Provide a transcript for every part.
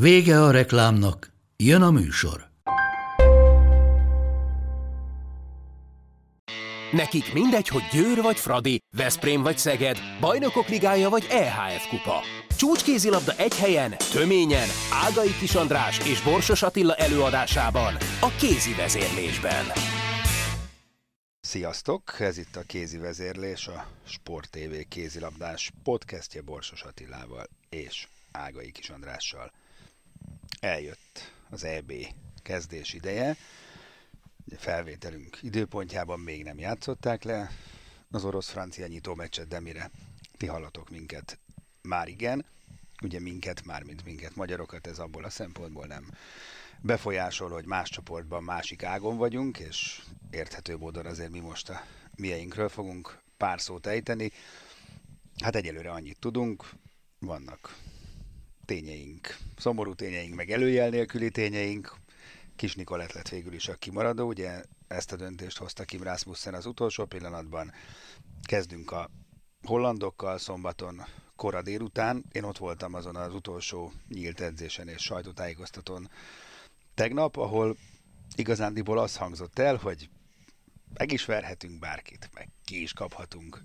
Vége a reklámnak, jön a műsor. Nekik mindegy, hogy Győr vagy Fradi, Veszprém vagy Szeged, Bajnokok Ligája vagy EHF Kupa. Csúcskézilabda egy helyen, töményen, Ágai Kis András és Borsos Attila előadásában, a kézi vezérlésben. Sziasztok! Ez itt a Kézi Vezérlés, a Sport TV kézilabdás podcastje Borsos Attilával és Ágai Kis Andrással. Eljött az EB kezdés ideje, Ugye felvételünk időpontjában még nem játszották le az orosz-francia nyitó meccset, de mire ti hallatok minket, már igen. Ugye minket, már mint minket, magyarokat, ez abból a szempontból nem befolyásol, hogy más csoportban másik ágon vagyunk, és érthető módon azért mi most a mieinkről fogunk pár szót ejteni. Hát egyelőre annyit tudunk, vannak tényeink, szomorú tényeink, meg előjel nélküli tényeink, Kis Nikolett lett végül is a kimaradó, ugye ezt a döntést hozta Kim Rasmussen az utolsó pillanatban. Kezdünk a hollandokkal szombaton kora délután. Én ott voltam azon az utolsó nyílt edzésen és sajtótájékoztatón tegnap, ahol igazándiból az hangzott el, hogy meg is verhetünk bárkit, meg ki is kaphatunk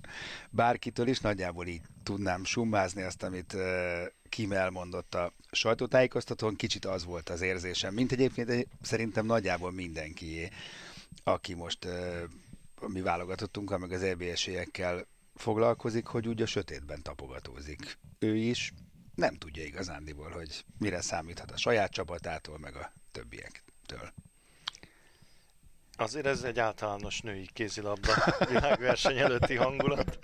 bárkitől is. Nagyjából így tudnám summázni azt, amit Kim elmondott a sajtótájékoztatón. Kicsit az volt az érzésem, mint egyébként szerintem nagyjából mindenki, aki most mi válogatottunk, meg az EBS-ekkel foglalkozik, hogy úgy a sötétben tapogatózik. Ő is nem tudja igazándiból, hogy mire számíthat a saját csapatától, meg a többiektől. Azért ez egy általános női kézilabda világverseny előtti hangulat.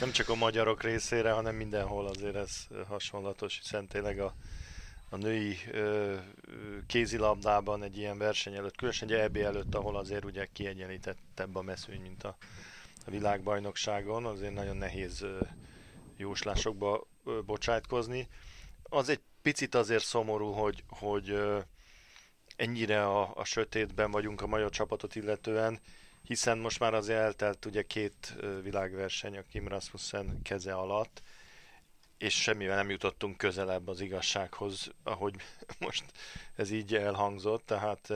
Nem csak a magyarok részére, hanem mindenhol azért ez hasonlatos, hiszen tényleg a, a női ö, kézilabdában egy ilyen verseny előtt, különösen egy EB előtt, ahol azért ugye kiegyenlítettebb a meszőny, mint a, a világbajnokságon, azért nagyon nehéz ö, jóslásokba ö, bocsátkozni. Az egy picit azért szomorú, hogy, hogy ö, ennyire a, a sötétben vagyunk a magyar csapatot illetően, hiszen most már azért eltelt ugye két világverseny a Kim Rasmussen keze alatt, és semmivel nem jutottunk közelebb az igazsághoz, ahogy most ez így elhangzott, tehát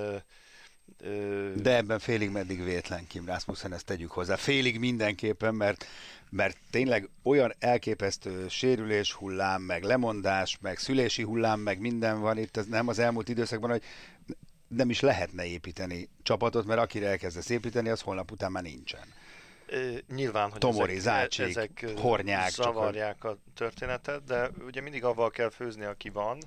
de ebben félig meddig vétlen Kim Rasmussen, ezt tegyük hozzá. Félig mindenképpen, mert, mert tényleg olyan elképesztő sérülés hullám, meg lemondás, meg szülési hullám, meg minden van itt, ez nem az elmúlt időszakban, hogy nem is lehetne építeni csapatot, mert akire elkezdesz építeni, az holnap után már nincsen. Nyilván, hogy Tomori, ezek, Zácsik, ezek hornyák, zavarják a... a történetet, de ugye mindig avval kell főzni, aki van.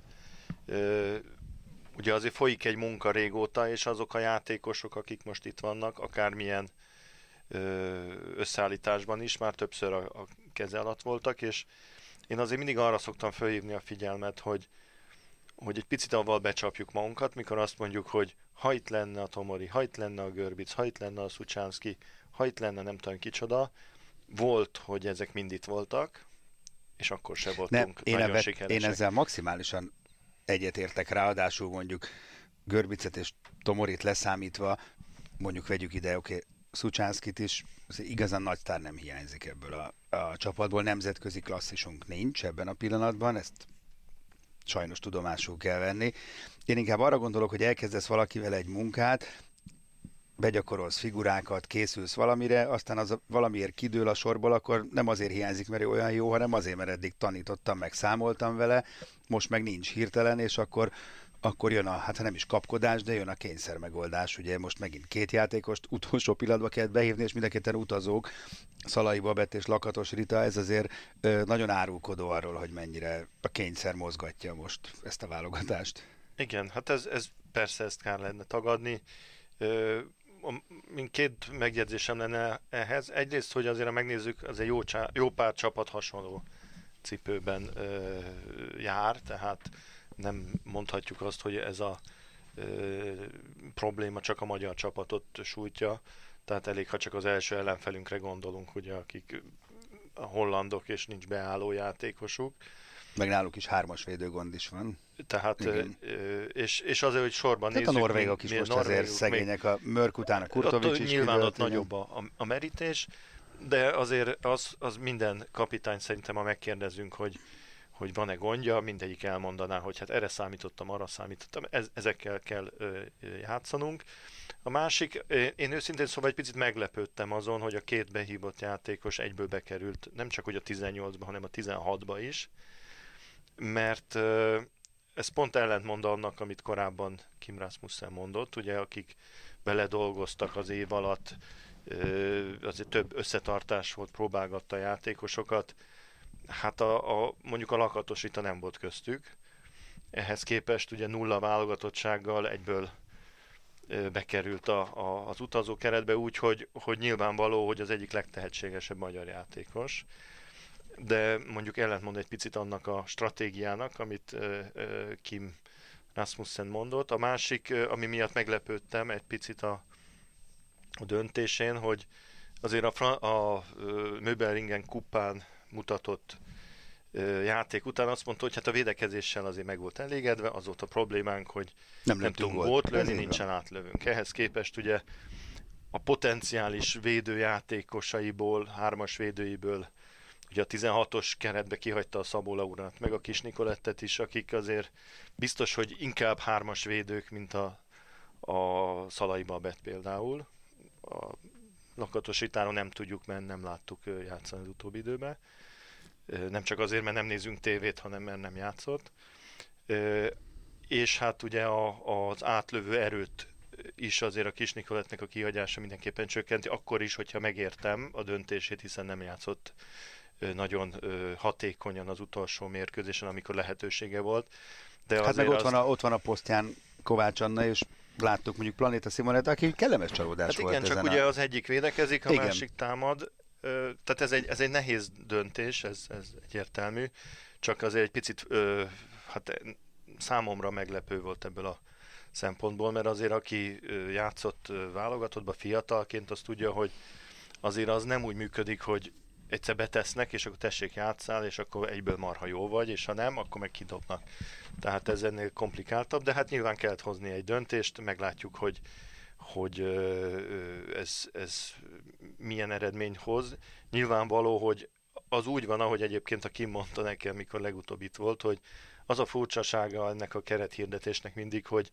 Ugye azért folyik egy munka régóta, és azok a játékosok, akik most itt vannak, akármilyen összeállításban is, már többször a, a keze alatt voltak, és én azért mindig arra szoktam felhívni a figyelmet, hogy, hogy egy picit avval becsapjuk magunkat, mikor azt mondjuk, hogy ha itt lenne a Tomori, ha itt lenne a Görbic, ha itt lenne a Szucsánszki, ha itt lenne nem tudom kicsoda, volt, hogy ezek mind itt voltak, és akkor se voltunk nem, én nagyon ebbe, Én ezzel maximálisan egyetértek, ráadásul mondjuk Görbicet és Tomorit leszámítva, mondjuk vegyük ide, oké, okay, Szucsánszkit is, igazán nagy sztár nem hiányzik ebből a, a csapatból, nemzetközi klasszisunk nincs ebben a pillanatban, ezt sajnos tudomásul kell venni. Én inkább arra gondolok, hogy elkezdesz valakivel egy munkát, begyakorolsz figurákat, készülsz valamire, aztán az valamiért kidől a sorból, akkor nem azért hiányzik, mert olyan jó, hanem azért, mert eddig tanítottam, meg számoltam vele, most meg nincs hirtelen, és akkor akkor jön a, hát nem is kapkodás, de jön a kényszer megoldás. Ugye most megint két játékost utolsó pillanatban kellett behívni, és mind a utazók, Szalai Babett és Lakatos Rita, ez azért ö, nagyon árulkodó arról, hogy mennyire a kényszer mozgatja most ezt a válogatást. Igen, hát ez, ez persze ezt kell lenne tagadni. Ö, mint két megjegyzésem lenne ehhez. Egyrészt, hogy azért, ha megnézzük, az egy jó, csá, jó pár csapat hasonló cipőben ö, jár, tehát nem mondhatjuk azt, hogy ez a ö, probléma csak a magyar csapatot sújtja, tehát elég, ha csak az első ellenfelünkre gondolunk, ugye, akik a hollandok, és nincs beálló játékosuk. Meg náluk is hármas védőgond is van. Tehát, Igen. és, és azért, hogy sorban Tehát nézzük... a norvégok is mi- most norvégok azért szegények, a Mörk után a Kurtovics is nyilván ott nagyobb a, a, a merítés, de azért az, az minden kapitány szerintem, ha megkérdezünk, hogy, hogy van-e gondja, mindegyik elmondaná, hogy hát erre számítottam, arra számítottam, ez, ezekkel kell ö, játszanunk. A másik, én őszintén szóval egy picit meglepődtem azon, hogy a két behívott játékos egyből bekerült, nem csak hogy a 18-ba, hanem a 16-ba is, mert ö, ez pont ellentmond annak, amit korábban Kim Rasmussen mondott, ugye, akik beledolgoztak az év alatt, ö, azért több összetartás volt, próbálgatta a játékosokat, hát a, a, mondjuk a lakatosita nem volt köztük, ehhez képest ugye nulla válogatottsággal egyből bekerült a, a, az utazó keretbe úgy, hogy, hogy nyilvánvaló, hogy az egyik legtehetségesebb magyar játékos, de mondjuk ellentmond egy picit annak a stratégiának, amit Kim Rasmussen mondott. A másik, ami miatt meglepődtem egy picit a, a döntésén, hogy azért a, Fra- a Möbelringen kupán mutatott játék után azt mondta, hogy hát a védekezéssel azért meg volt elégedve, az volt a problémánk, hogy Nem nem tudunk Ez lőni, nincsen átlövünk. Ehhez képest ugye a potenciális védőjátékosaiból, hármas védőiből, ugye a 16-os keretbe kihagyta a Szabó Laurát, meg a Kis Nikolettet is, akik azért biztos, hogy inkább hármas védők, mint a, a Szalai Babett például. A lakatosítáron nem tudjuk, mert nem láttuk játszani az utóbbi időben. Nem csak azért, mert nem nézünk tévét, hanem mert nem játszott. És hát ugye a, az átlövő erőt is azért a kis Nikolettnek a kihagyása mindenképpen csökkenti, akkor is, hogyha megértem a döntését, hiszen nem játszott nagyon hatékonyan az utolsó mérkőzésen, amikor lehetősége volt. De Hát meg ott, az- van a, ott van a posztján Kovács Anna, és láttuk mondjuk Planéta Simonet, aki kellemes csalódás Hát volt igen, csak ugye a... az egyik védekezik, a Igen. másik támad. Tehát ez egy, ez egy nehéz döntés, ez, ez egyértelmű. Csak azért egy picit, ö, hát számomra meglepő volt ebből a szempontból, mert azért aki játszott válogatottba fiatalként, az tudja, hogy azért az nem úgy működik, hogy egyszer betesznek, és akkor tessék játszál, és akkor egyből marha jó vagy, és ha nem, akkor meg kidobnak. Tehát ez ennél komplikáltabb, de hát nyilván kellett hozni egy döntést, meglátjuk, hogy hogy ez, ez milyen eredmény hoz. Nyilvánvaló, hogy az úgy van, ahogy egyébként a Kim mondta nekem, mikor legutóbb itt volt, hogy az a furcsasága ennek a kerethirdetésnek mindig, hogy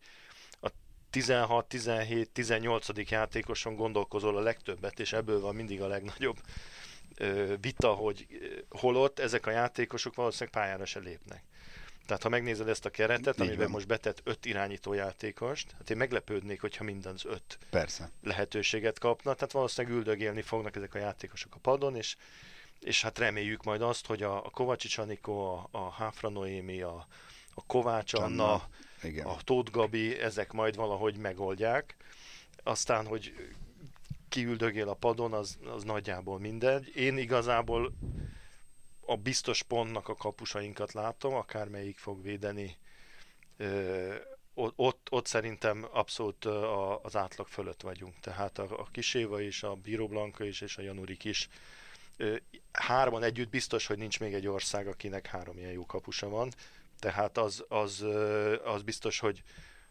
a 16, 17, 18. játékoson gondolkozol a legtöbbet, és ebből van mindig a legnagyobb vita, hogy holott ezek a játékosok valószínűleg pályára se lépnek. Tehát ha megnézed ezt a keretet, Így amiben van. most betett öt irányító játékost, hát én meglepődnék, hogyha minden az öt Persze. lehetőséget kapna, tehát valószínűleg üldögélni fognak ezek a játékosok a padon, és, és hát reméljük majd azt, hogy a, a Kovacsics Anikó, a, a Háfra Noémi, a, a Kovács Anna, Anna, Igen. a Tóth Gabi, ezek majd valahogy megoldják. Aztán, hogy kiüldögél a padon, az, az nagyjából mindegy. Én igazából a biztos pontnak a kapusainkat látom, akármelyik fog védeni. Ö, ott, ott, szerintem abszolút a, az átlag fölött vagyunk. Tehát a, a Kiséva is, a Bíró is, és a Janurik is. Ö, hárman együtt biztos, hogy nincs még egy ország, akinek három ilyen jó kapusa van. Tehát az, az, az biztos, hogy,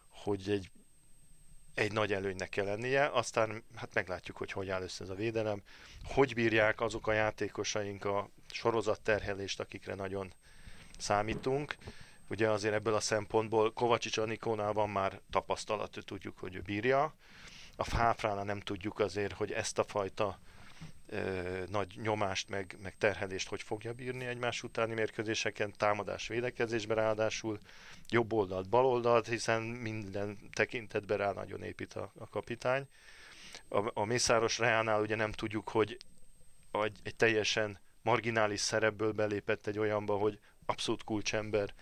hogy egy egy nagy előnynek kell lennie, aztán hát meglátjuk, hogy hogy áll össze ez a védelem, hogy bírják azok a játékosaink a sorozatterhelést, akikre nagyon számítunk. Ugye azért ebből a szempontból Kovacsics Anikónál van már tapasztalat, tudjuk, hogy ő bírja. A Fáfránál nem tudjuk azért, hogy ezt a fajta nagy nyomást, meg, meg terhelést hogy fogja bírni egymás utáni mérkőzéseken, támadás védekezésben ráadásul jobb oldalt, bal oldalt, hiszen minden tekintetben rá nagyon épít a, a kapitány. A, a Mészáros Reánál ugye nem tudjuk, hogy egy, egy teljesen marginális szerepből belépett egy olyanba, hogy abszolút kulcsember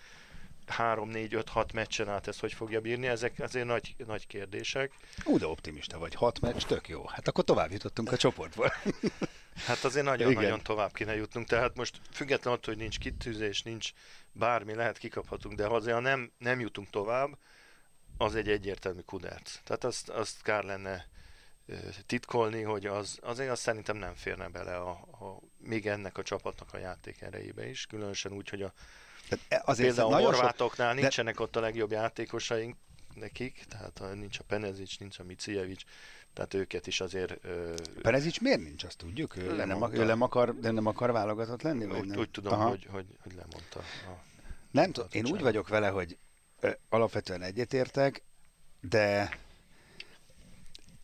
3-4-5-6 meccsen át ezt hogy fogja bírni, ezek azért nagy, nagy kérdések. Ú, de optimista vagy. Hat meccs, tök jó. Hát akkor tovább jutottunk a csoportból. Hát azért nagyon-nagyon tovább kéne jutnunk, tehát most függetlenül attól, hogy nincs kitűzés, nincs bármi, lehet kikaphatunk, de ha azért nem, nem jutunk tovább, az egy egyértelmű kudarc. Tehát azt, azt kár lenne titkolni, hogy az, azért azt szerintem nem férne bele a, a, még ennek a csapatnak a játék erejébe is, különösen úgy, hogy a tehát e, azért például a horvátoknál sok... nincsenek de... ott a legjobb játékosaink nekik, tehát nincs a Penezic, nincs a Micijevic, tehát őket is azért... Ö... Penezic miért nincs, azt tudjuk? Ő, nem, ő nem, akar, de nem akar válogatott lenni? Vagy úgy, nem? úgy tudom, hogy, hogy, hogy lemondta. A, nem tudom, én úgy vagyok vele, hogy ö, alapvetően egyetértek, de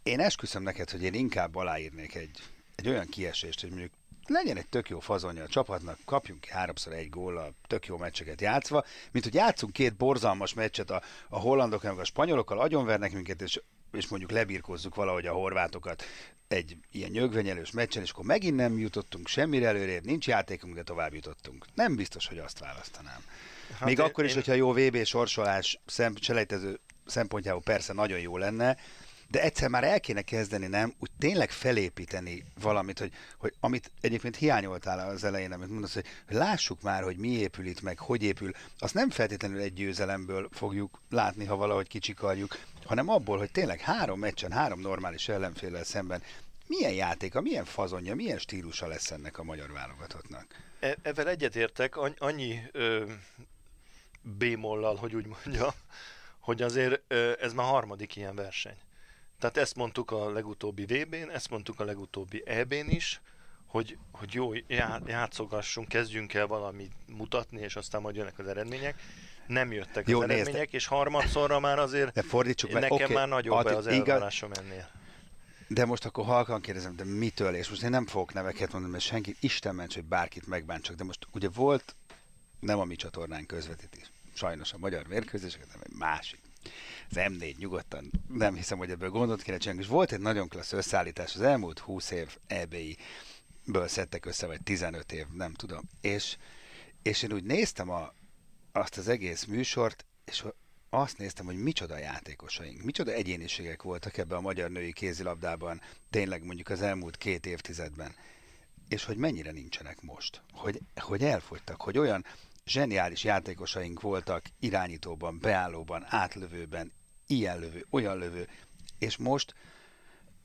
én esküszöm neked, hogy én inkább aláírnék egy, egy olyan kiesést, hogy mondjuk legyen egy tök jó fazonja a csapatnak, kapjunk ki háromszor egy góllal, tök jó meccseket játszva, mint hogy játszunk két borzalmas meccset a, a hollandokkal, a spanyolokkal, agyonvernek minket, és, és mondjuk lebirkózzuk valahogy a horvátokat egy ilyen nyögvenyelős meccsen, és akkor megint nem jutottunk semmire előrébb, nincs játékunk, de tovább jutottunk. Nem biztos, hogy azt választanám. Hát Még én, akkor is, én... hogyha jó VB sorsolás szem, selejtező szempontjából persze nagyon jó lenne, de egyszer már el kéne kezdeni, nem? Úgy tényleg felépíteni valamit, hogy, hogy amit egyébként hiányoltál az elején, amit mondasz, hogy, hogy lássuk már, hogy mi épül itt meg, hogy épül. Azt nem feltétlenül egy győzelemből fogjuk látni, ha valahogy kicsikarjuk, hanem abból, hogy tényleg három meccsen, három normális ellenféllel szemben milyen játéka, milyen fazonja, milyen stílusa lesz ennek a magyar válogatottnak? E- ezzel egyetértek, annyi ö, bémollal, hogy úgy mondja, hogy azért ö, ez már harmadik ilyen verseny. Tehát ezt mondtuk a legutóbbi VB-n, ezt mondtuk a legutóbbi EB-n is, hogy, hogy jó, játszogassunk, kezdjünk el valamit mutatni, és aztán majd jönnek az eredmények. Nem jöttek jó, az nézd, eredmények, és harmadszorra már azért de fordítsuk nekem okay, már nagyobb ad, az elvárásom ennél. De most akkor halkan kérdezem, de mitől? És most én nem fogok neveket mondani, mert senki, Isten ments, hogy bárkit megbántsak, de most ugye volt, nem a mi csatornán közvetítés, sajnos a magyar mérkőzéseket, hanem egy másik az M4 nyugodtan, nem hiszem, hogy ebből gondot kéne csinálni. És volt egy nagyon klassz összeállítás az elmúlt 20 év EBI ből szedtek össze, vagy 15 év, nem tudom. És, és én úgy néztem a, azt az egész műsort, és azt néztem, hogy micsoda játékosaink, micsoda egyéniségek voltak ebben a magyar női kézilabdában, tényleg mondjuk az elmúlt két évtizedben, és hogy mennyire nincsenek most, hogy, hogy elfogytak, hogy olyan zseniális játékosaink voltak irányítóban, beállóban, átlövőben, ilyen lövő, olyan lövő, és most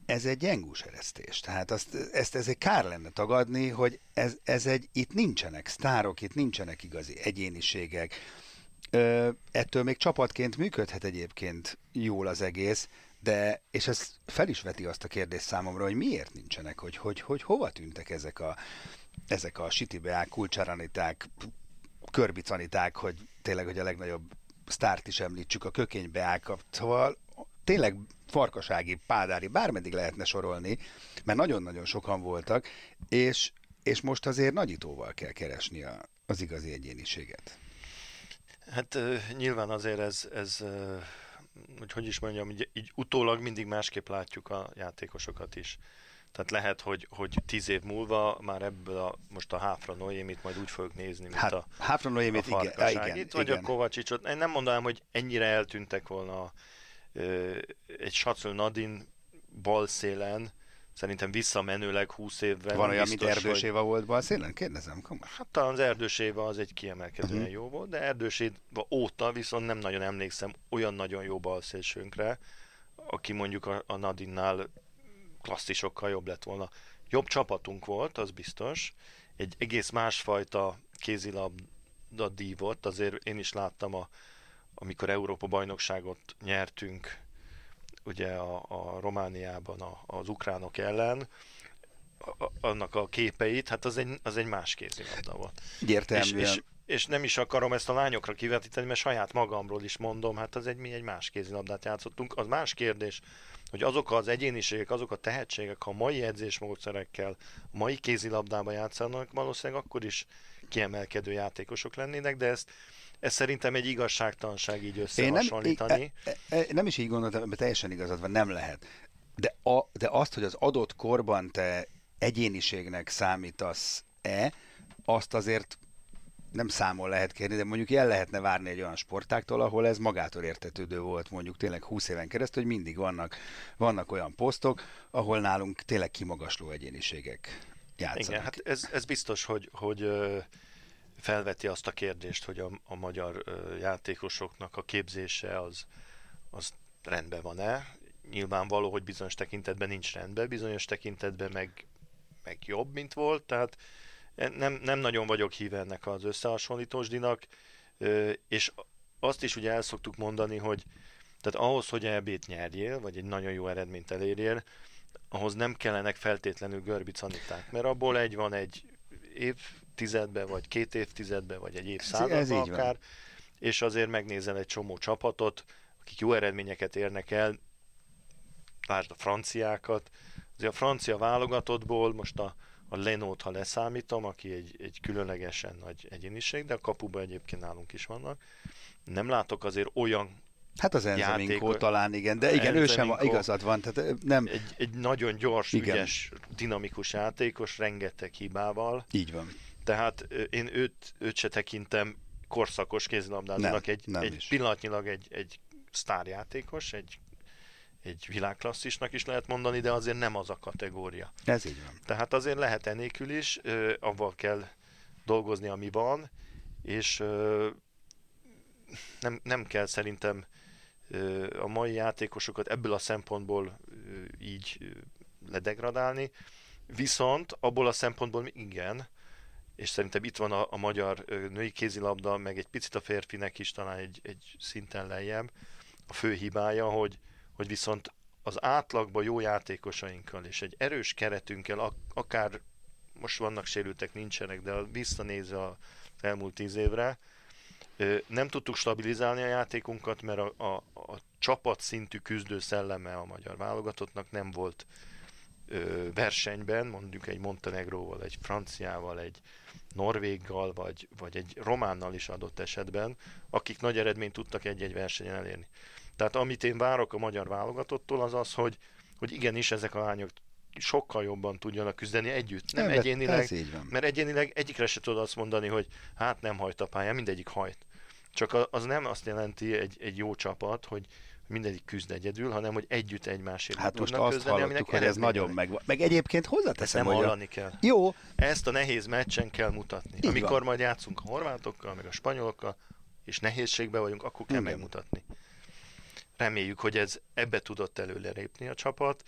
ez egy gyengús eresztés. Tehát azt, ezt, ez egy kár lenne tagadni, hogy ez, ez egy, itt nincsenek sztárok, itt nincsenek igazi egyéniségek. Ö, ettől még csapatként működhet egyébként jól az egész, de, és ez fel is veti azt a kérdést számomra, hogy miért nincsenek, hogy, hogy, hogy hova tűntek ezek a, ezek a sitibeák, kulcsáraniták, körbicaniták, hogy tényleg, hogy a legnagyobb sztárt is említsük, a kökénybe állkap. Szóval tényleg farkasági, pádári, bármeddig lehetne sorolni, mert nagyon-nagyon sokan voltak, és, és most azért nagyítóval kell keresni a, az igazi egyéniséget. Hát nyilván azért ez, ez hogy hogy is mondjam, így, így utólag mindig másképp látjuk a játékosokat is. Tehát lehet, hogy, hogy tíz év múlva már ebből a, most a Háfra Noémit majd úgy fogjuk nézni, mint hát, a Háfra Noémit, a igen, igen, Itt vagy a Kovacsicsot. Én nem mondanám, hogy ennyire eltűntek volna ö, egy Sacel Nadin balszélen, szerintem visszamenőleg 20 évvel. Van olyan, mint Erdős Éva volt balszélen? Kérdezem, komoly. Hát talán az Erdős Éva az egy kiemelkedően uh-huh. jó volt, de Erdős Éva óta viszont nem nagyon emlékszem olyan nagyon jó balszélsőnkre, aki mondjuk a, a Nadinnál klasszisokkal jobb lett volna. Jobb csapatunk volt, az biztos. Egy egész másfajta kézilabda dívott, azért én is láttam, a, amikor Európa bajnokságot nyertünk, ugye a, a Romániában a, az ukránok ellen, a, annak a képeit, hát az egy, az egy más kézilabda volt. Egyértelműen. És, és, és nem is akarom ezt a lányokra kivetíteni, mert saját magamról is mondom, hát az egy, mi egy más kézilabdát játszottunk. Az más kérdés, hogy azok az egyéniségek, azok a tehetségek, ha mai edzésmódszerekkel, mai kézilabdában játszanak, valószínűleg akkor is kiemelkedő játékosok lennének, de ezt ez szerintem egy igazságtalanság így összehasonlítani. Én nem, e, e, nem is így gondoltam, mert teljesen igazad van, nem lehet. De, a, de azt, hogy az adott korban te egyéniségnek számítasz-e, azt azért nem számol lehet kérni, de mondjuk el lehetne várni egy olyan sportáktól, ahol ez magától értetődő volt mondjuk tényleg 20 éven keresztül, hogy mindig vannak, vannak olyan posztok, ahol nálunk tényleg kimagasló egyéniségek játszanak. Igen, hát ez, ez biztos, hogy, hogy felveti azt a kérdést, hogy a, a magyar játékosoknak a képzése az, az rendben van-e. Nyilvánvaló, hogy bizonyos tekintetben nincs rendben, bizonyos tekintetben meg, meg jobb, mint volt, tehát nem, nem nagyon vagyok híve ennek az összehasonlítósdinak, és azt is ugye el szoktuk mondani, hogy tehát ahhoz, hogy EB-t nyerjél, vagy egy nagyon jó eredményt elérjél, ahhoz nem kellenek feltétlenül görbicaniták, mert abból egy van egy évtizedbe, vagy két évtizedbe, vagy egy évszázadba akár, van. és azért megnézel egy csomó csapatot, akik jó eredményeket érnek el, lásd a franciákat, azért a francia válogatottból most a, a Lenót, ha leszámítom, aki egy, egy különlegesen nagy egyéniség, de a kapuban egyébként nálunk is vannak, nem látok azért olyan Hát az Enzeminko talán igen, de igen, ő sem igazad van. Tehát nem... Egy, egy nagyon gyors, igen. ügyes, dinamikus játékos, rengeteg hibával. Így van. Tehát én őt, őt se tekintem korszakos kézilabdázónak, egy, nem egy pillanatnyilag egy, egy sztárjátékos, egy, egy világklasszisnak is lehet mondani, de azért nem az a kategória. Ez így van. Tehát azért lehet enélkül is, avval kell dolgozni, ami van, és nem, nem kell szerintem a mai játékosokat ebből a szempontból így ledegradálni, viszont abból a szempontból igen, és szerintem itt van a, a magyar női kézilabda, meg egy picit a férfinek is talán egy, egy szinten lejjebb, a fő hibája, hogy, hogy viszont az átlagban jó játékosainkkal és egy erős keretünkkel, akár most vannak sérültek, nincsenek, de visszanézve az elmúlt tíz évre, nem tudtuk stabilizálni a játékunkat, mert a, a, a csapat szintű küzdő szelleme a magyar válogatottnak nem volt ö, versenyben, mondjuk egy Montenegróval, egy franciával, egy norvéggal, vagy, vagy egy románnal is adott esetben, akik nagy eredményt tudtak egy-egy versenyen elérni. Tehát amit én várok a magyar válogatottól, az az, hogy, hogy igenis ezek a lányok sokkal jobban tudjanak küzdeni együtt, nem, nem egyénileg, mert egyénileg egyikre se tudod azt mondani, hogy hát nem hajt a pályán, mindegyik hajt. Csak az nem azt jelenti egy, egy jó csapat, hogy mindegyik küzd egyedül, hanem hogy együtt egymásért Hát most azt küzdeni, hallottuk, hogy ez nagyon meg... Meg egyébként hozzáteszem, nem hogy hallani a... kell. Jó. Ezt a nehéz meccsen kell mutatni. Így Amikor van. majd játszunk a horvátokkal, meg a spanyolokkal, és nehézségbe vagyunk, akkor kell Igen. megmutatni. Reméljük, hogy ez ebbe tudott előrelépni a csapat.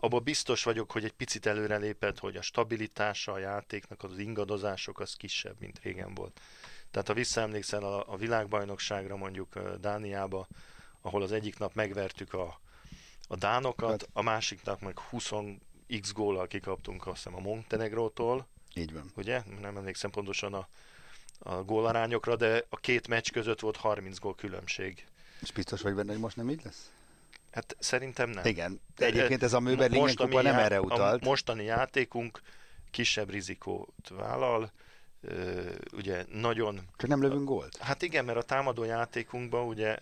Abba biztos vagyok, hogy egy picit előrelépett, hogy a stabilitása a játéknak, az ingadozások az kisebb, mint régen volt. Tehát ha visszaemlékszel a, a világbajnokságra mondjuk Dániába, ahol az egyik nap megvertük a, a dánokat, hát. a másik nap meg 20 x góllal kikaptunk azt hiszem a Montenegrótól. Így van. Ugye? Nem emlékszem pontosan a, a gólarányokra, de a két meccs között volt 30 gól különbség. És biztos vagy benne, hogy most nem így lesz? Hát szerintem nem. Igen. De egyébként ez a Möberlingen kupa nem erre utalt. A mostani játékunk kisebb rizikót vállal, ugye nagyon... Csak nem lövünk gólt? Hát igen, mert a támadó játékunkban ugye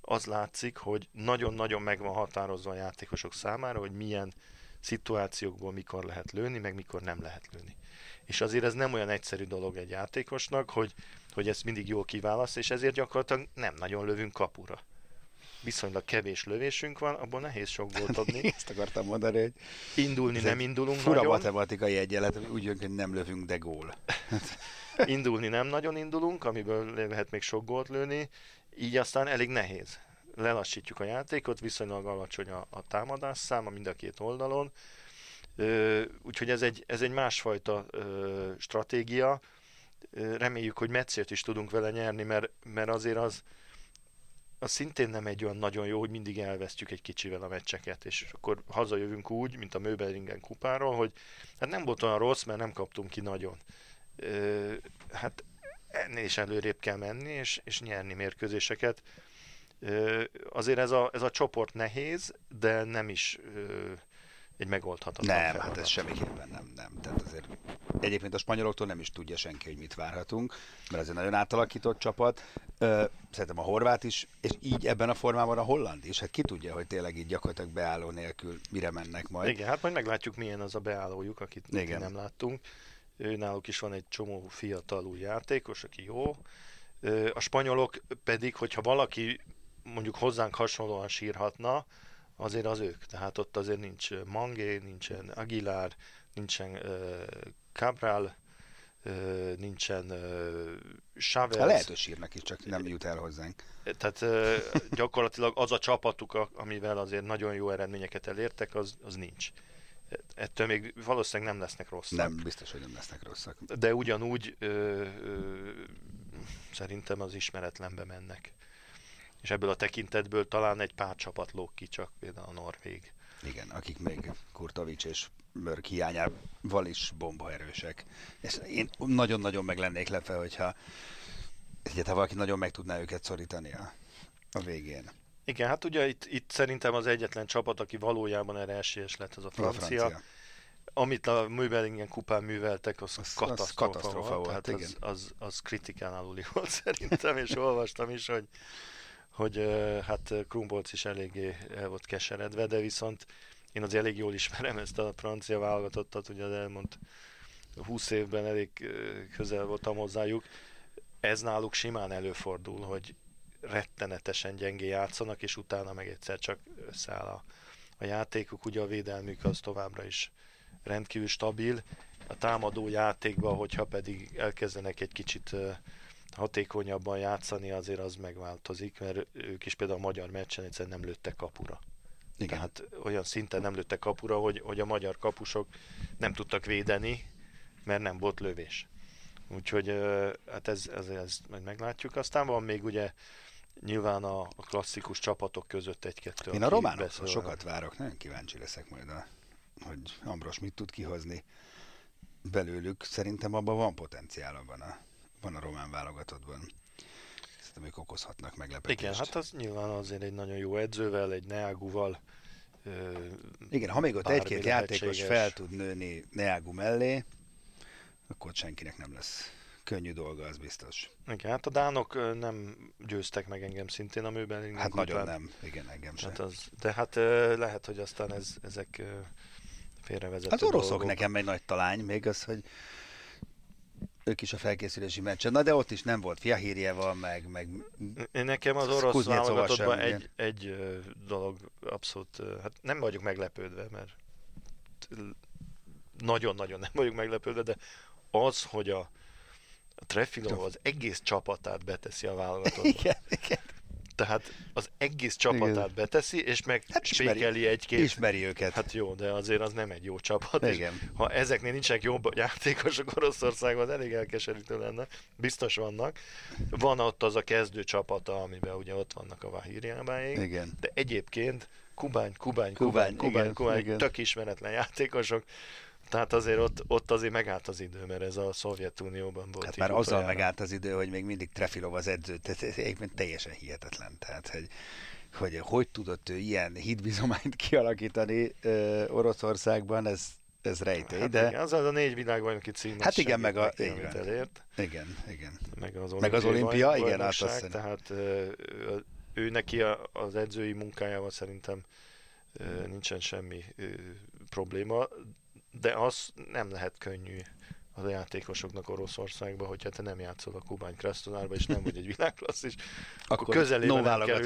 az látszik, hogy nagyon-nagyon meg van határozva a játékosok számára, hogy milyen szituációkból mikor lehet lőni, meg mikor nem lehet lőni. És azért ez nem olyan egyszerű dolog egy játékosnak, hogy, hogy ezt mindig jól kiválaszt, és ezért gyakorlatilag nem nagyon lövünk kapura viszonylag kevés lövésünk van, abból nehéz sok gólt adni. Ezt akartam mondani, hogy indulni nem indulunk fura nagyon. matematikai egyenlet, úgy jön, hogy nem lövünk, de gól. indulni nem nagyon indulunk, amiből lehet még sok gólt lőni, így aztán elég nehéz. Lelassítjuk a játékot, viszonylag alacsony a, a támadás száma mind a két oldalon, ö, úgyhogy ez egy, ez egy másfajta ö, stratégia. Reméljük, hogy meccért is tudunk vele nyerni, mert, mert azért az, az szintén nem egy olyan nagyon jó, hogy mindig elvesztjük egy kicsivel a meccseket, és akkor hazajövünk úgy, mint a Möbelringen kupáról, hogy hát nem volt olyan rossz, mert nem kaptunk ki nagyon. Ö, hát ennél is előrébb kell menni, és, és nyerni mérkőzéseket. Ö, azért ez a, ez a csoport nehéz, de nem is ö, egy megoldhatatlan Nem, feladat. hát ez semmiképpen nem, nem. Tehát azért egyébként a spanyoloktól nem is tudja senki, hogy mit várhatunk, mert ez egy nagyon átalakított csapat. Szerintem a horvát is, és így ebben a formában a holland is. Hát ki tudja, hogy tényleg így gyakorlatilag beálló nélkül mire mennek majd. Igen, hát majd meglátjuk, milyen az a beállójuk, akit Igen. nem láttunk. Ő náluk is van egy csomó fiatal új játékos, aki jó. A spanyolok pedig, hogyha valaki mondjuk hozzánk hasonlóan sírhatna, azért az ők. Tehát ott azért nincs Mangé, nincsen Aguilar, nincsen uh, Cabral, uh, nincsen uh, Chavez. Hát lehet, hogy sírnak is, csak nem jut el hozzánk. Tehát uh, gyakorlatilag az a csapatuk, amivel azért nagyon jó eredményeket elértek, az, az nincs. Ettől még valószínűleg nem lesznek rosszak. Nem, biztos, hogy nem lesznek rosszak. De ugyanúgy ö, ö, szerintem az ismeretlenbe mennek. És ebből a tekintetből talán egy pár csapat lók ki, csak például a Norvég. Igen, akik még Kurtovics és Mörk hiányával is bombaerősek. És én nagyon-nagyon meg lennék lepve, hogyha egyáltalán valaki nagyon meg tudná őket szorítani a, a végén. Igen, hát ugye itt, itt szerintem az egyetlen csapat, aki valójában erre esélyes lett, az a francia. A francia. Amit a Möbelingen kupán műveltek, az, az katasztrófa, az katasztrófa volt. volt tehát igen. Az, az, az kritikán aluli volt szerintem, és olvastam is, hogy, hogy hát Krumbolc is eléggé el volt keseredve, de viszont én az elég jól ismerem ezt a francia válogatottat, ugye az elmond 20 évben elég közel voltam hozzájuk. Ez náluk simán előfordul, hogy rettenetesen gyengé játszanak, és utána meg egyszer csak összeáll a, a játékuk. Ugye a védelmük az továbbra is rendkívül stabil. A támadó játékban, hogyha pedig elkezdenek egy kicsit hatékonyabban játszani, azért az megváltozik, mert ők is például a magyar meccsen egyszerűen nem lőttek kapura. Igen. Tehát olyan szinten nem lőttek kapura, hogy, hogy a magyar kapusok nem tudtak védeni, mert nem volt lövés. Úgyhogy hát ez, ez, ez majd meglátjuk. Aztán van még ugye nyilván a, a klasszikus csapatok között egy-kettő. Én a románokról sokat várok, nagyon kíváncsi leszek majd, a, hogy Ambros mit tud kihozni belőlük. Szerintem abban van potenciál abban a, van a román válogatottban. Szerintem ők okozhatnak meglepetést. Igen, hát az nyilván azért egy nagyon jó edzővel, egy Neaguval. Igen, ha még ott egy-két játékos fel tud nőni Neagu mellé, akkor senkinek nem lesz könnyű dolga, az biztos. Igen, hát a dánok nem győztek meg engem szintén a műben. Hát nagyon után. nem, igen, engem sem. Hát az, de hát lehet, hogy aztán ez, ezek félrevezető Az oroszok dolgok. nekem egy nagy talány, még az, hogy ők is a felkészülési meccsen. Na de ott is nem volt Fiahírjeval, meg, meg Nekem az orosz válogatottban egy, egy dolog abszolút, hát nem vagyok meglepődve, mert nagyon-nagyon nem vagyok meglepődve, de az, hogy a, a Trefilov az egész csapatát beteszi a válogatottba. Igen, igen. Tehát az egész csapatát Igen. beteszi, és meg hát spékeli egy-két. Ismeri őket. Hát jó, de azért az nem egy jó csapat. Igen. ha ezeknél nincsenek jobb játékosok Oroszországban, az elég elkeserítő lenne. Biztos vannak. Van ott az a kezdő csapata, amiben ugye ott vannak a Vahírjábáink. Igen. De egyébként Kubány, Kubány, Kubány, Kubány, Kubány, Kubány, igen. tök ismeretlen játékosok tehát azért ott, ott azért megállt az idő, mert ez a Szovjetunióban volt. Hát már azzal utoljára. megállt az idő, hogy még mindig Trefilov az edző, tehát ez teljesen hihetetlen. Tehát, hogy, hogy hogy tudott ő ilyen hitbizományt kialakítani uh, Oroszországban, ez, ez rejtély, hát de... Igen, az az a négy világbajnoki cím. Hát igen, meg a... Neki, igen, elért. igen, igen. Meg az, meg az olimpia, igen, hát azt Tehát ő neki az edzői munkájával szerintem nincsen semmi probléma, de az nem lehet könnyű a játékosoknak Oroszországban, hogyha te nem játszol a Kubány Krasznodárba, és nem vagy egy világklasszis, akkor, akkor közelében no nem kell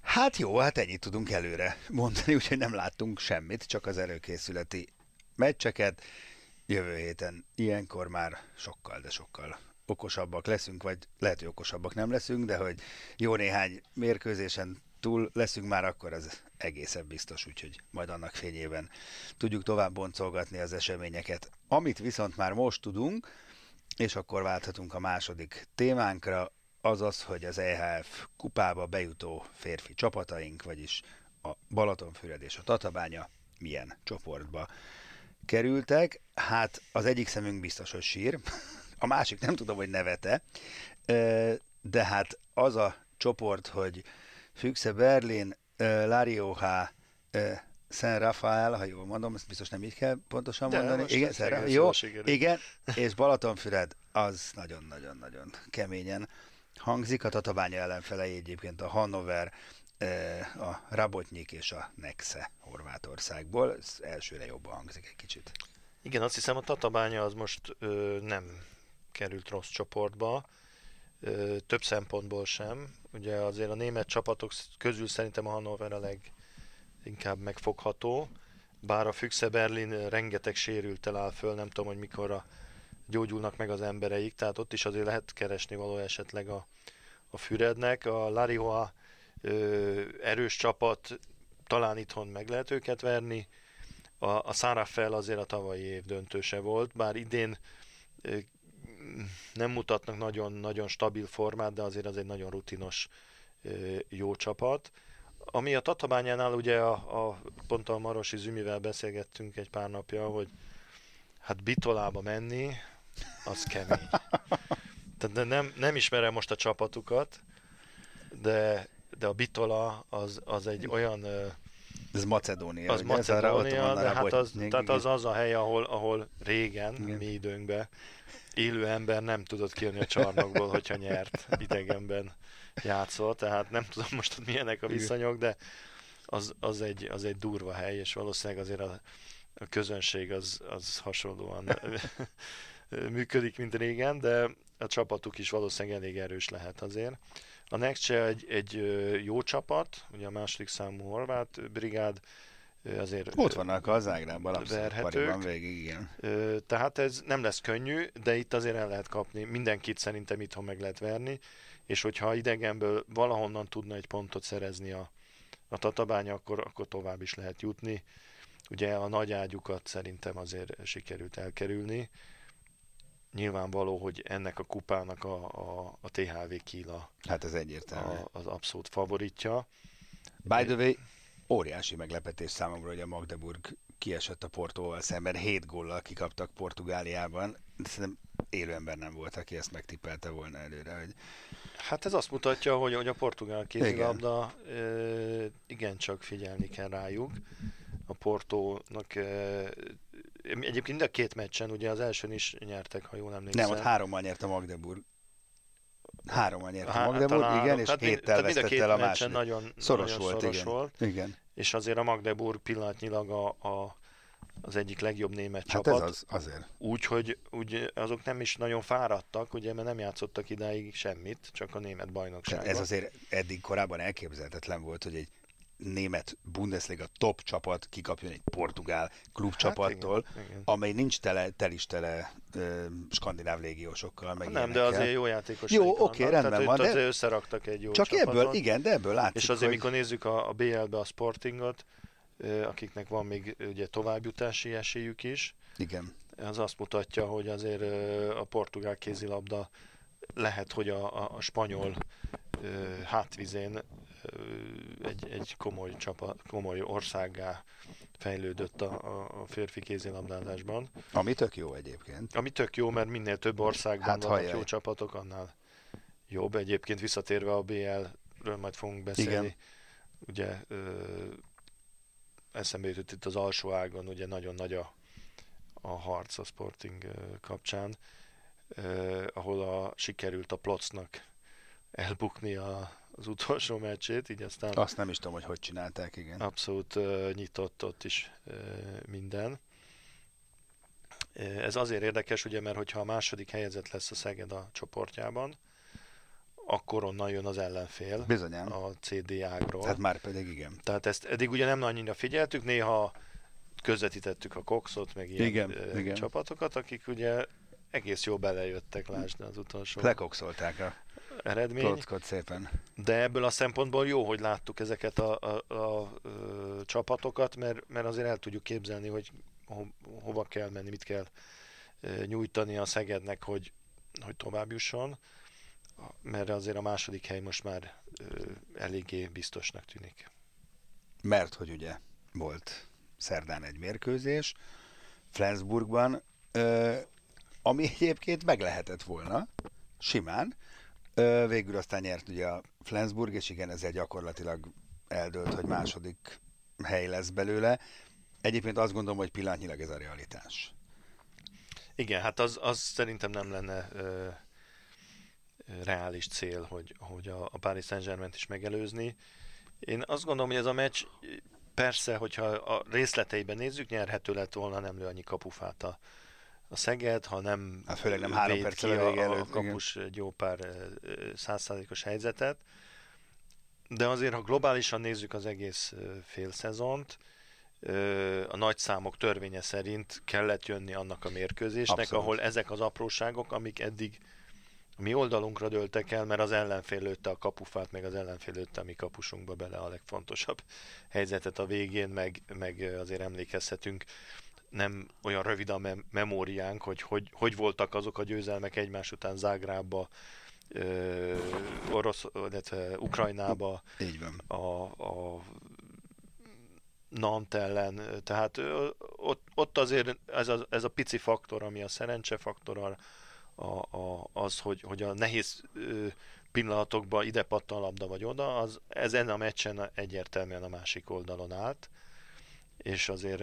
Hát jó, hát ennyit tudunk előre mondani, úgyhogy nem láttunk semmit, csak az előkészületi meccseket. Jövő héten ilyenkor már sokkal, de sokkal okosabbak leszünk, vagy lehet, hogy okosabbak nem leszünk, de hogy jó néhány mérkőzésen túl leszünk már, akkor ez egészen biztos, úgyhogy majd annak fényében tudjuk tovább boncolgatni az eseményeket. Amit viszont már most tudunk, és akkor válthatunk a második témánkra, az az, hogy az EHF kupába bejutó férfi csapataink, vagyis a Balatonfüred és a Tatabánya milyen csoportba kerültek. Hát az egyik szemünk biztos, hogy sír, a másik nem tudom, hogy nevete, de hát az a csoport, hogy Füchse Berlin, uh, Larioha, uh, Saint Rafael, ha jól mondom, ezt biztos nem így kell pontosan De mondani. Igen, Szent, jó, igen, és Balatonfüred, az nagyon-nagyon-nagyon keményen hangzik. A Tatabánya ellenfelei egyébként a Hannover, a Rabotnyik és a Nexe Horvátországból. Ez elsőre jobban hangzik egy kicsit. Igen, azt hiszem a Tatabánya az most ö, nem került rossz csoportba, ö, több szempontból sem. Ugye azért a német csapatok közül szerintem a Hannover a leginkább megfogható, bár a Füchse Berlin rengeteg sérültel áll föl, nem tudom, hogy mikorra gyógyulnak meg az embereik, tehát ott is azért lehet keresni való esetleg a, a Fürednek. A Larihoa erős csapat, talán itthon meg lehet őket verni. A, a Sarafel azért a tavalyi év döntőse volt, bár idén ö, nem mutatnak nagyon, nagyon stabil formát, de azért az egy nagyon rutinos jó csapat. Ami a Tatabányánál ugye a, a pont a Marosi Zümivel beszélgettünk egy pár napja, hogy hát Bitolába menni, az kemény. Tehát nem, nem ismerem most a csapatukat, de, de a Bitola az, az egy olyan... Ez Macedónia. Az ugye? Macedónia, de hát az, tehát az az a hely, ahol, ahol régen, Igen. mi időnkben élő ember nem tudott kijönni a csarnokból, hogyha nyert idegenben játszott, tehát nem tudom most, hogy milyenek a viszonyok, de az, az, egy, az egy durva hely, és valószínűleg azért a, a közönség az, az hasonlóan működik, mint régen, de a csapatuk is valószínűleg elég erős lehet azért. A next egy, egy jó csapat, ugye a második számú horvát brigád, azért Ott vannak az Zágrában, abszolút végig, igen. Tehát ez nem lesz könnyű, de itt azért el lehet kapni. Mindenkit szerintem itthon meg lehet verni, és hogyha idegenből valahonnan tudna egy pontot szerezni a, a tatabánya, akkor, akkor tovább is lehet jutni. Ugye a nagy ágyukat szerintem azért sikerült elkerülni, nyilvánvaló, hogy ennek a kupának a, a, a THV Kila hát ez egyértelmű. A, az abszolút favoritja. By the way, óriási meglepetés számomra, hogy a Magdeburg kiesett a Portóval szemben, 7 góllal kikaptak Portugáliában. Szerintem élő ember nem volt, aki ezt megtippelte volna előre. Hogy... Hát ez azt mutatja, hogy, hogy a portugál kézilabda igen. igencsak figyelni kell rájuk. A Portónak Egyébként mind a két meccsen, ugye az elsőn is nyertek, ha jól emlékszem. Nem, ott hárommal nyert a Magdeburg. Hárommal nyert a Magdeburg, Há, igen, és tehát héttel mind, vesztette el a második. Nagyon, szoros nagyon volt, szoros igen. volt. igen. És azért a Magdeburg pillanatnyilag a, a az egyik legjobb német hát csapat. Ez az, azért. Úgyhogy úgy, azok nem is nagyon fáradtak, ugye, mert nem játszottak idáig semmit, csak a német bajnokságban. Ez azért eddig korábban elképzelhetetlen volt, hogy egy német Bundesliga top csapat kikapjon egy portugál klubcsapattól, hát igen, igen. amely nincs tele, tel is tele ö, skandináv légiósokkal. Meg nem, de azért jó játékos. Jó, oké, okay, rendben Tehát van. De... Azért összeraktak egy jó Csak csapatot. ebből, igen, de ebből látszik, És azért, hogy... mikor nézzük a, a BL-be a Sportingot, akiknek van még ugye továbbjutási esélyük is. Igen. Az azt mutatja, hogy azért a portugál kézilabda lehet, hogy a, a spanyol hátvizén egy, egy komoly, csapat, komoly országgá fejlődött a, a férfi kézilabdázásban. Ami tök jó egyébként. Ami tök jó, mert minél több országban hát, vannak jó csapatok, annál jobb. Egyébként visszatérve a BL-ről majd fogunk beszélni. Igen. Ugye ö, eszembe jutott itt az alsó ágon, ugye nagyon nagy a, a harc a Sporting kapcsán, ö, ahol a, sikerült a Plocnak elbukni a, az utolsó meccsét, így aztán... Azt nem is tudom, hogy hogy csinálták, igen. Abszolút uh, nyitott ott is uh, minden. Ez azért érdekes, ugye, mert hogyha a második helyezett lesz a Szeged a csoportjában, akkor onnan jön az ellenfél Bizonyán. a CD ágról. Tehát már pedig igen. Tehát ezt eddig ugye nem annyira figyeltük, néha közvetítettük a Coxot, meg ilyen igen, igen. csapatokat, akik ugye egész jó belejöttek, lásd az utolsó. Lekokszolták a eredmény. Klockot szépen. De ebből a szempontból jó, hogy láttuk ezeket a, a, a, a csapatokat, mert, mert azért el tudjuk képzelni, hogy ho, hova kell menni, mit kell nyújtani a Szegednek, hogy, hogy tovább jusson, mert azért a második hely most már e, eléggé biztosnak tűnik. Mert hogy ugye volt szerdán egy mérkőzés Flensburgban, ami egyébként meg lehetett volna, simán, Végül aztán nyert ugye a Flensburg, és igen, ezzel gyakorlatilag eldőlt, hogy második hely lesz belőle. Egyébként azt gondolom, hogy pillanatnyilag ez a realitás. Igen, hát az, az szerintem nem lenne ö, reális cél, hogy, hogy a, a Paris Saint-Germain is megelőzni. Én azt gondolom, hogy ez a meccs persze, hogyha a részleteiben nézzük, nyerhető lett volna, nem lő annyi kapufát a, a Szeged, ha nem, hát főleg nem három perc ki a, előtt, a kapus igen. egy jó pár százszázalékos helyzetet. De azért, ha globálisan nézzük az egész fél szezont, a nagy számok törvénye szerint kellett jönni annak a mérkőzésnek, Abszolút. ahol ezek az apróságok, amik eddig mi oldalunkra dőltek el, mert az ellenfél lőtte a kapufát, meg az ellenfél lőtte a mi kapusunkba bele a legfontosabb helyzetet a végén, meg, meg azért emlékezhetünk nem olyan rövid a mem- memóriánk, hogy, hogy hogy voltak azok a győzelmek egymás után Zágrába, ö, orosz, illetve Ukrajnába, Így van. a, a Nant ellen, tehát ott, ott azért ez a, ez a pici faktor, ami a szerencse faktor, a, a, az, hogy, hogy a nehéz pillanatokban ide pattan labda vagy oda, az ezen a meccsen egyértelműen a másik oldalon állt, és azért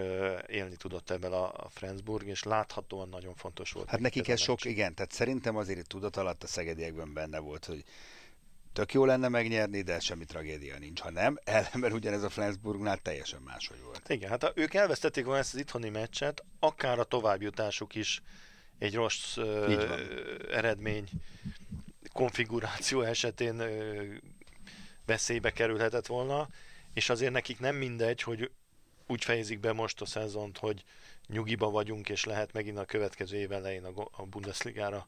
élni tudott ebből a, Frenzburg, és láthatóan nagyon fontos volt. Hát nekik ez sok, meccs. igen, tehát szerintem azért itt tudat alatt a szegediekben benne volt, hogy tök jó lenne megnyerni, de semmi tragédia nincs. Ha nem, ellenben ugyanez a Flensburgnál teljesen máshogy volt. Igen, hát ők elvesztették volna ezt az itthoni meccset, akár a továbbjutásuk is egy rossz ö, eredmény konfiguráció esetén ö, veszélybe kerülhetett volna, és azért nekik nem mindegy, hogy úgy fejezik be most a szezont, hogy nyugiba vagyunk, és lehet megint a következő év elején a, Bundesligára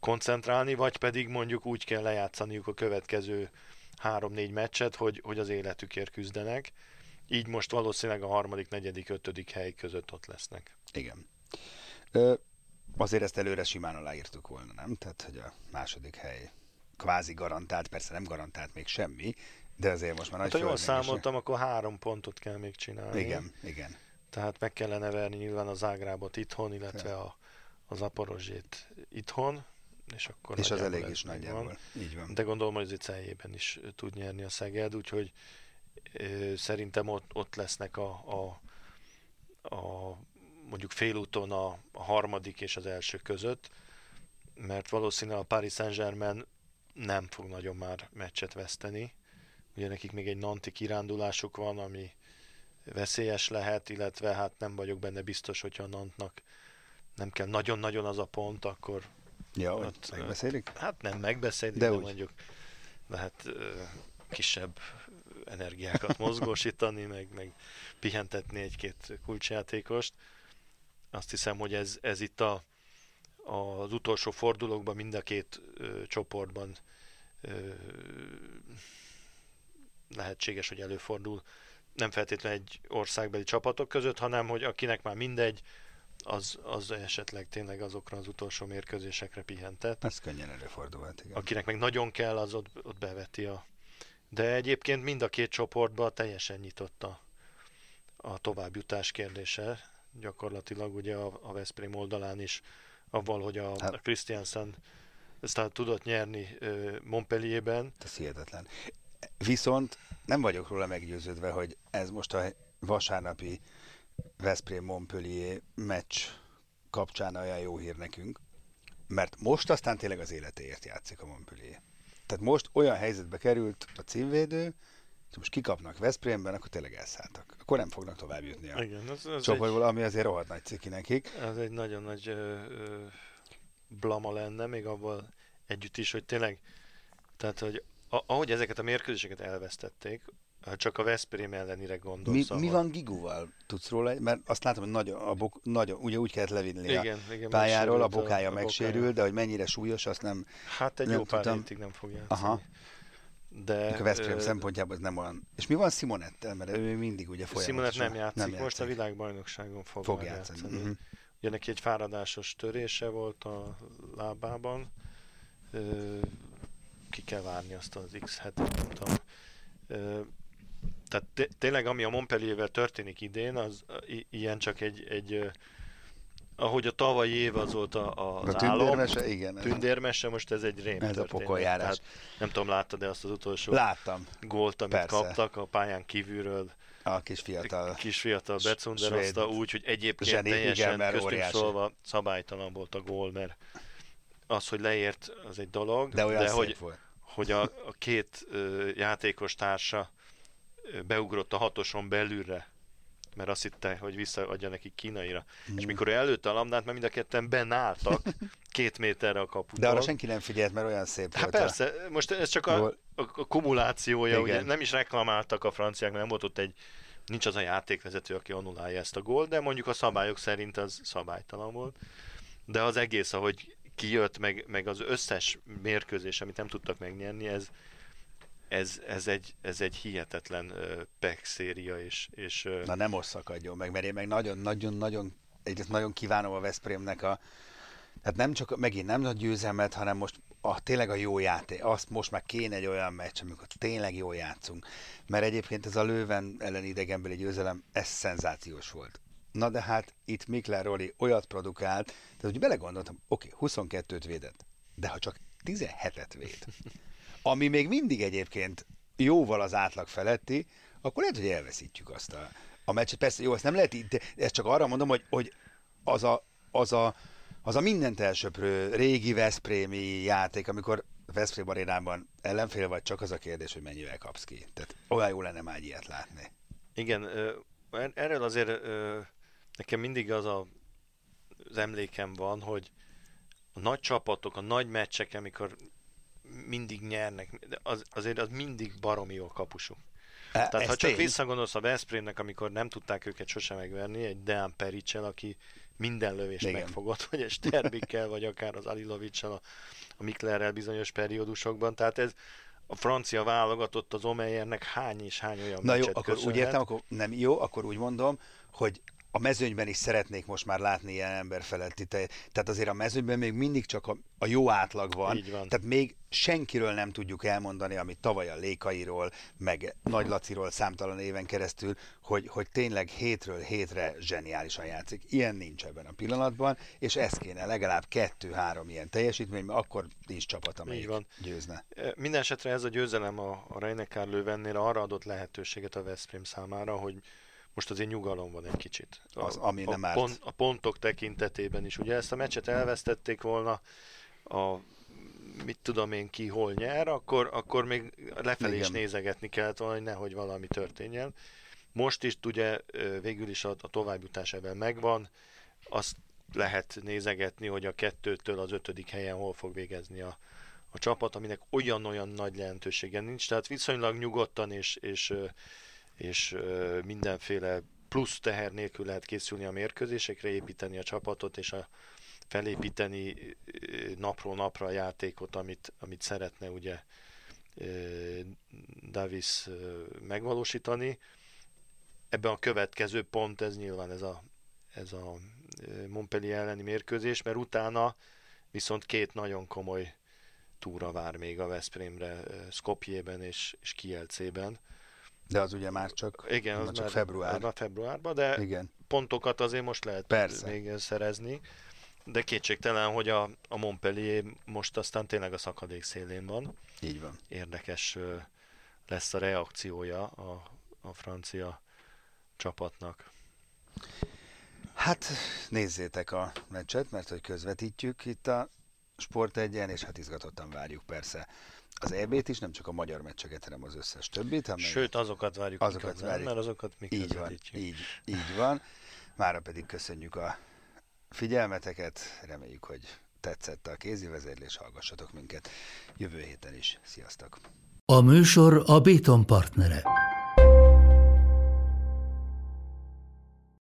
koncentrálni, vagy pedig mondjuk úgy kell lejátszaniuk a következő három-négy meccset, hogy, hogy az életükért küzdenek. Így most valószínűleg a harmadik, negyedik, ötödik hely között ott lesznek. Igen. Ö, azért ezt előre simán aláírtuk volna, nem? Tehát, hogy a második hely kvázi garantált, persze nem garantált még semmi, de azért most már Hát, nagy ha jól számoltam, akkor három pontot kell még csinálni. Igen, igen. Tehát meg kellene verni nyilván a Zágrábot itthon, illetve a, a Zaporozsét itthon, és akkor És az elég is nagyjából. Így van. De gondolom, hogy az celjében is tud nyerni a Szeged, úgyhogy ö, szerintem ott, ott lesznek a, a, a mondjuk félúton a, a harmadik és az első között, mert valószínűleg a Paris Saint-Germain nem fog nagyon már meccset veszteni. Ugye nekik még egy Nanti kirándulásuk van, ami veszélyes lehet, illetve hát nem vagyok benne biztos, hogyha a Nantnak nem kell nagyon-nagyon az a pont, akkor Ja, ott, megbeszélik? Hát nem megbeszélik, De de, úgy. mondjuk lehet ö, kisebb energiákat mozgósítani, meg, meg pihentetni egy-két kulcsjátékost. Azt hiszem, hogy ez, ez itt a, az utolsó fordulókban mind a két ö, csoportban ö, lehetséges, hogy előfordul. Nem feltétlenül egy országbeli csapatok között, hanem hogy akinek már mindegy, az, az esetleg tényleg azokra az utolsó mérkőzésekre pihentet. Ez könnyen előfordulhat, igen. Akinek meg nagyon kell, az ott, ott beveti a... De egyébként mind a két csoportban teljesen nyitott a, a továbbjutás kérdése. Gyakorlatilag ugye a, a Veszprém oldalán is avval, hogy a, Hát- a Christiansen ezt tudott nyerni Montpellierben. Ez hihetetlen. Viszont nem vagyok róla meggyőződve, hogy ez most a vasárnapi Veszprém-Montpellier meccs kapcsán olyan jó hír nekünk, mert most aztán tényleg az életéért játszik a Montpellier. Tehát most olyan helyzetbe került a címvédő, hogy most kikapnak Veszprémben, akkor tényleg elszálltak. Akkor nem fognak tovább jutni a Igen, ez, egy, csoportból, ami azért rohadt nagy ciki nekik. ez egy nagyon nagy ö, ö, blama lenne, még abban együtt is, hogy tényleg, tehát, hogy ahogy ezeket a mérkőzéseket elvesztették, csak a Veszprém ellenire Mi, gondolsz. mi ahol- van Giguval? Tudsz róla? Mert azt látom, hogy nagyon, a bok, nagyon ugye úgy kellett levinni a Igen, igen, pályáról, a bokája a megsérült, bokája. de hogy mennyire súlyos, azt nem... Hát egy nem jó pár tudtam. hétig nem fog játszani. Aha. De A Veszprém ö, szempontjából ez nem olyan... És mi van Simonettel? Mert ő mindig ugye folyamatosan nem játszik, most a világbajnokságon fog, Fog játszani. játszani. Mhm. Ugye neki egy fáradásos törése volt a lábában. Ö, ki kell várni azt az X hetet, nem tudom. Ö, tehát té- tényleg ami a Montpelliervel történik idén, az i- ilyen csak egy, egy ahogy a tavalyi év az volt a, a, A tündérmese, igen. ez a- tündérmese, most ez egy rém Ez a pokoljárás. Tehát Nem tudom, láttad-e azt az utolsó Láttam. gólt, amit Persze. kaptak a pályán kívülről A kis fiatal. kis fiatal Becunder svéd azta úgy, hogy egyébként zseni, igen, teljesen mert köztünk óriási. szólva szabálytalan volt a gól, mert az, hogy leért, az egy dolog, De olyan de hogy, volt. hogy a, a két ö, játékos társa ö, beugrott a hatoson belülre, mert azt hitte, hogy visszaadja neki kínaira. Mm. És mikor ő előtte a labdát, mert mind a ketten benálltak két méterre a kaputól. De arra senki nem figyelt, mert olyan szép Hát volt. a- persze, most ez csak a, a, a kumulációja, Igen. ugye nem is reklamáltak a franciák, mert nem volt ott egy nincs az a játékvezető, aki annulálja ezt a gólt, de mondjuk a szabályok szerint az szabálytalan volt. De az egész, ahogy kijött, meg, meg az összes mérkőzés, amit nem tudtak megnyerni, ez, ez, ez, egy, ez egy hihetetlen uh, pek széria, és, és Na nem most szakadjon meg, mert én meg nagyon-nagyon-nagyon egyrészt nagyon kívánom a Veszprémnek a tehát nem csak megint nem nagy győzelmet, hanem most a, tényleg a jó játék. Azt most már kéne egy olyan meccs, amikor tényleg jól játszunk. Mert egyébként ez a Lőven ellen idegenbeli győzelem, ez szenzációs volt. Na de hát itt Mikler Roli olyat produkált, tehát hogy belegondoltam, oké, okay, 22-t védett, de ha csak 17-et véd, ami még mindig egyébként jóval az átlag feletti, akkor lehet, hogy elveszítjük azt a, a meccset. Persze, jó, ezt nem lehet így, de ezt csak arra mondom, hogy, hogy az a, az a az a mindent elsöprő régi Veszprémi játék, amikor Veszprém arénában ellenfél vagy, csak az a kérdés, hogy mennyivel kapsz ki. Tehát olyan jó lenne már ilyet látni. Igen, er-, erről azért nekem mindig az a, az emlékem van, hogy a nagy csapatok, a nagy meccsek, amikor mindig nyernek, az, azért az mindig baromi jó kapusú. E, Tehát ha csak tény. visszagondolsz a Veszprémnek, amikor nem tudták őket sosem megverni, egy Deán Pericsel, aki minden lövést Igen. megfogott, vagy egy Sterbikkel, vagy akár az Alilovicsal, a, a Miklerrel bizonyos periódusokban. Tehát ez a francia válogatott az Omeyernek hány és hány olyan Na jó, akkor köszönhet. úgy értem, akkor nem jó, akkor úgy mondom, hogy a mezőnyben is szeretnék most már látni ilyen ember feletti te. Tehát azért a mezőnyben még mindig csak a, a jó átlag van. Így van. Tehát még senkiről nem tudjuk elmondani, amit tavaly a Lékairól, meg Nagy Laciról számtalan éven keresztül, hogy, hogy tényleg hétről hétre zseniálisan játszik. Ilyen nincs ebben a pillanatban, és ez kéne legalább kettő-három ilyen teljesítmény, mert akkor nincs csapat, amelyik van. győzne. Minden esetre ez a győzelem a, a lővennél arra adott lehetőséget a Veszprém számára, hogy most azért nyugalom van egy kicsit. A, az, ami nem a, pont, a pontok tekintetében is. Ugye ezt a meccset elvesztették volna, a mit tudom én ki hol nyer, akkor, akkor még lefelé Igen. is nézegetni kellett volna, hogy nehogy valami történjen. Most is ugye végül is a, a továbbjutás ebben megvan, azt lehet nézegetni, hogy a kettőtől az ötödik helyen hol fog végezni a, a csapat, aminek olyan-olyan nagy lehetősége nincs, tehát viszonylag nyugodtan és, és és mindenféle plusz teher nélkül lehet készülni a mérkőzésekre, építeni a csapatot, és a, felépíteni napról napra a játékot, amit, amit szeretne ugye Davis megvalósítani. Ebben a következő pont, ez nyilván ez a, ez a Montpellier elleni mérkőzés, mert utána viszont két nagyon komoly túra vár még a Veszprémre, Skopjében és, és Kielcében de az ugye már csak, Igen, az csak már, február. Az már februárban, de Igen. pontokat azért most lehet Persze. még szerezni. De kétségtelen, hogy a, a Montpellier most aztán tényleg a szakadék szélén van. Így van. Érdekes lesz a reakciója a, a francia csapatnak. Hát nézzétek a meccset, mert hogy közvetítjük itt a Sport egyen, és hát izgatottan várjuk persze az EB-t is, nem csak a magyar meccseket, hanem az összes többit. Sőt, azokat várjuk, azokat várjuk. mert azokat mi így van, így, így van. Mára pedig köszönjük a figyelmeteket, reméljük, hogy tetszett a kézi vezérlés, hallgassatok minket jövő héten is. Sziasztok! A műsor a Béton partnere.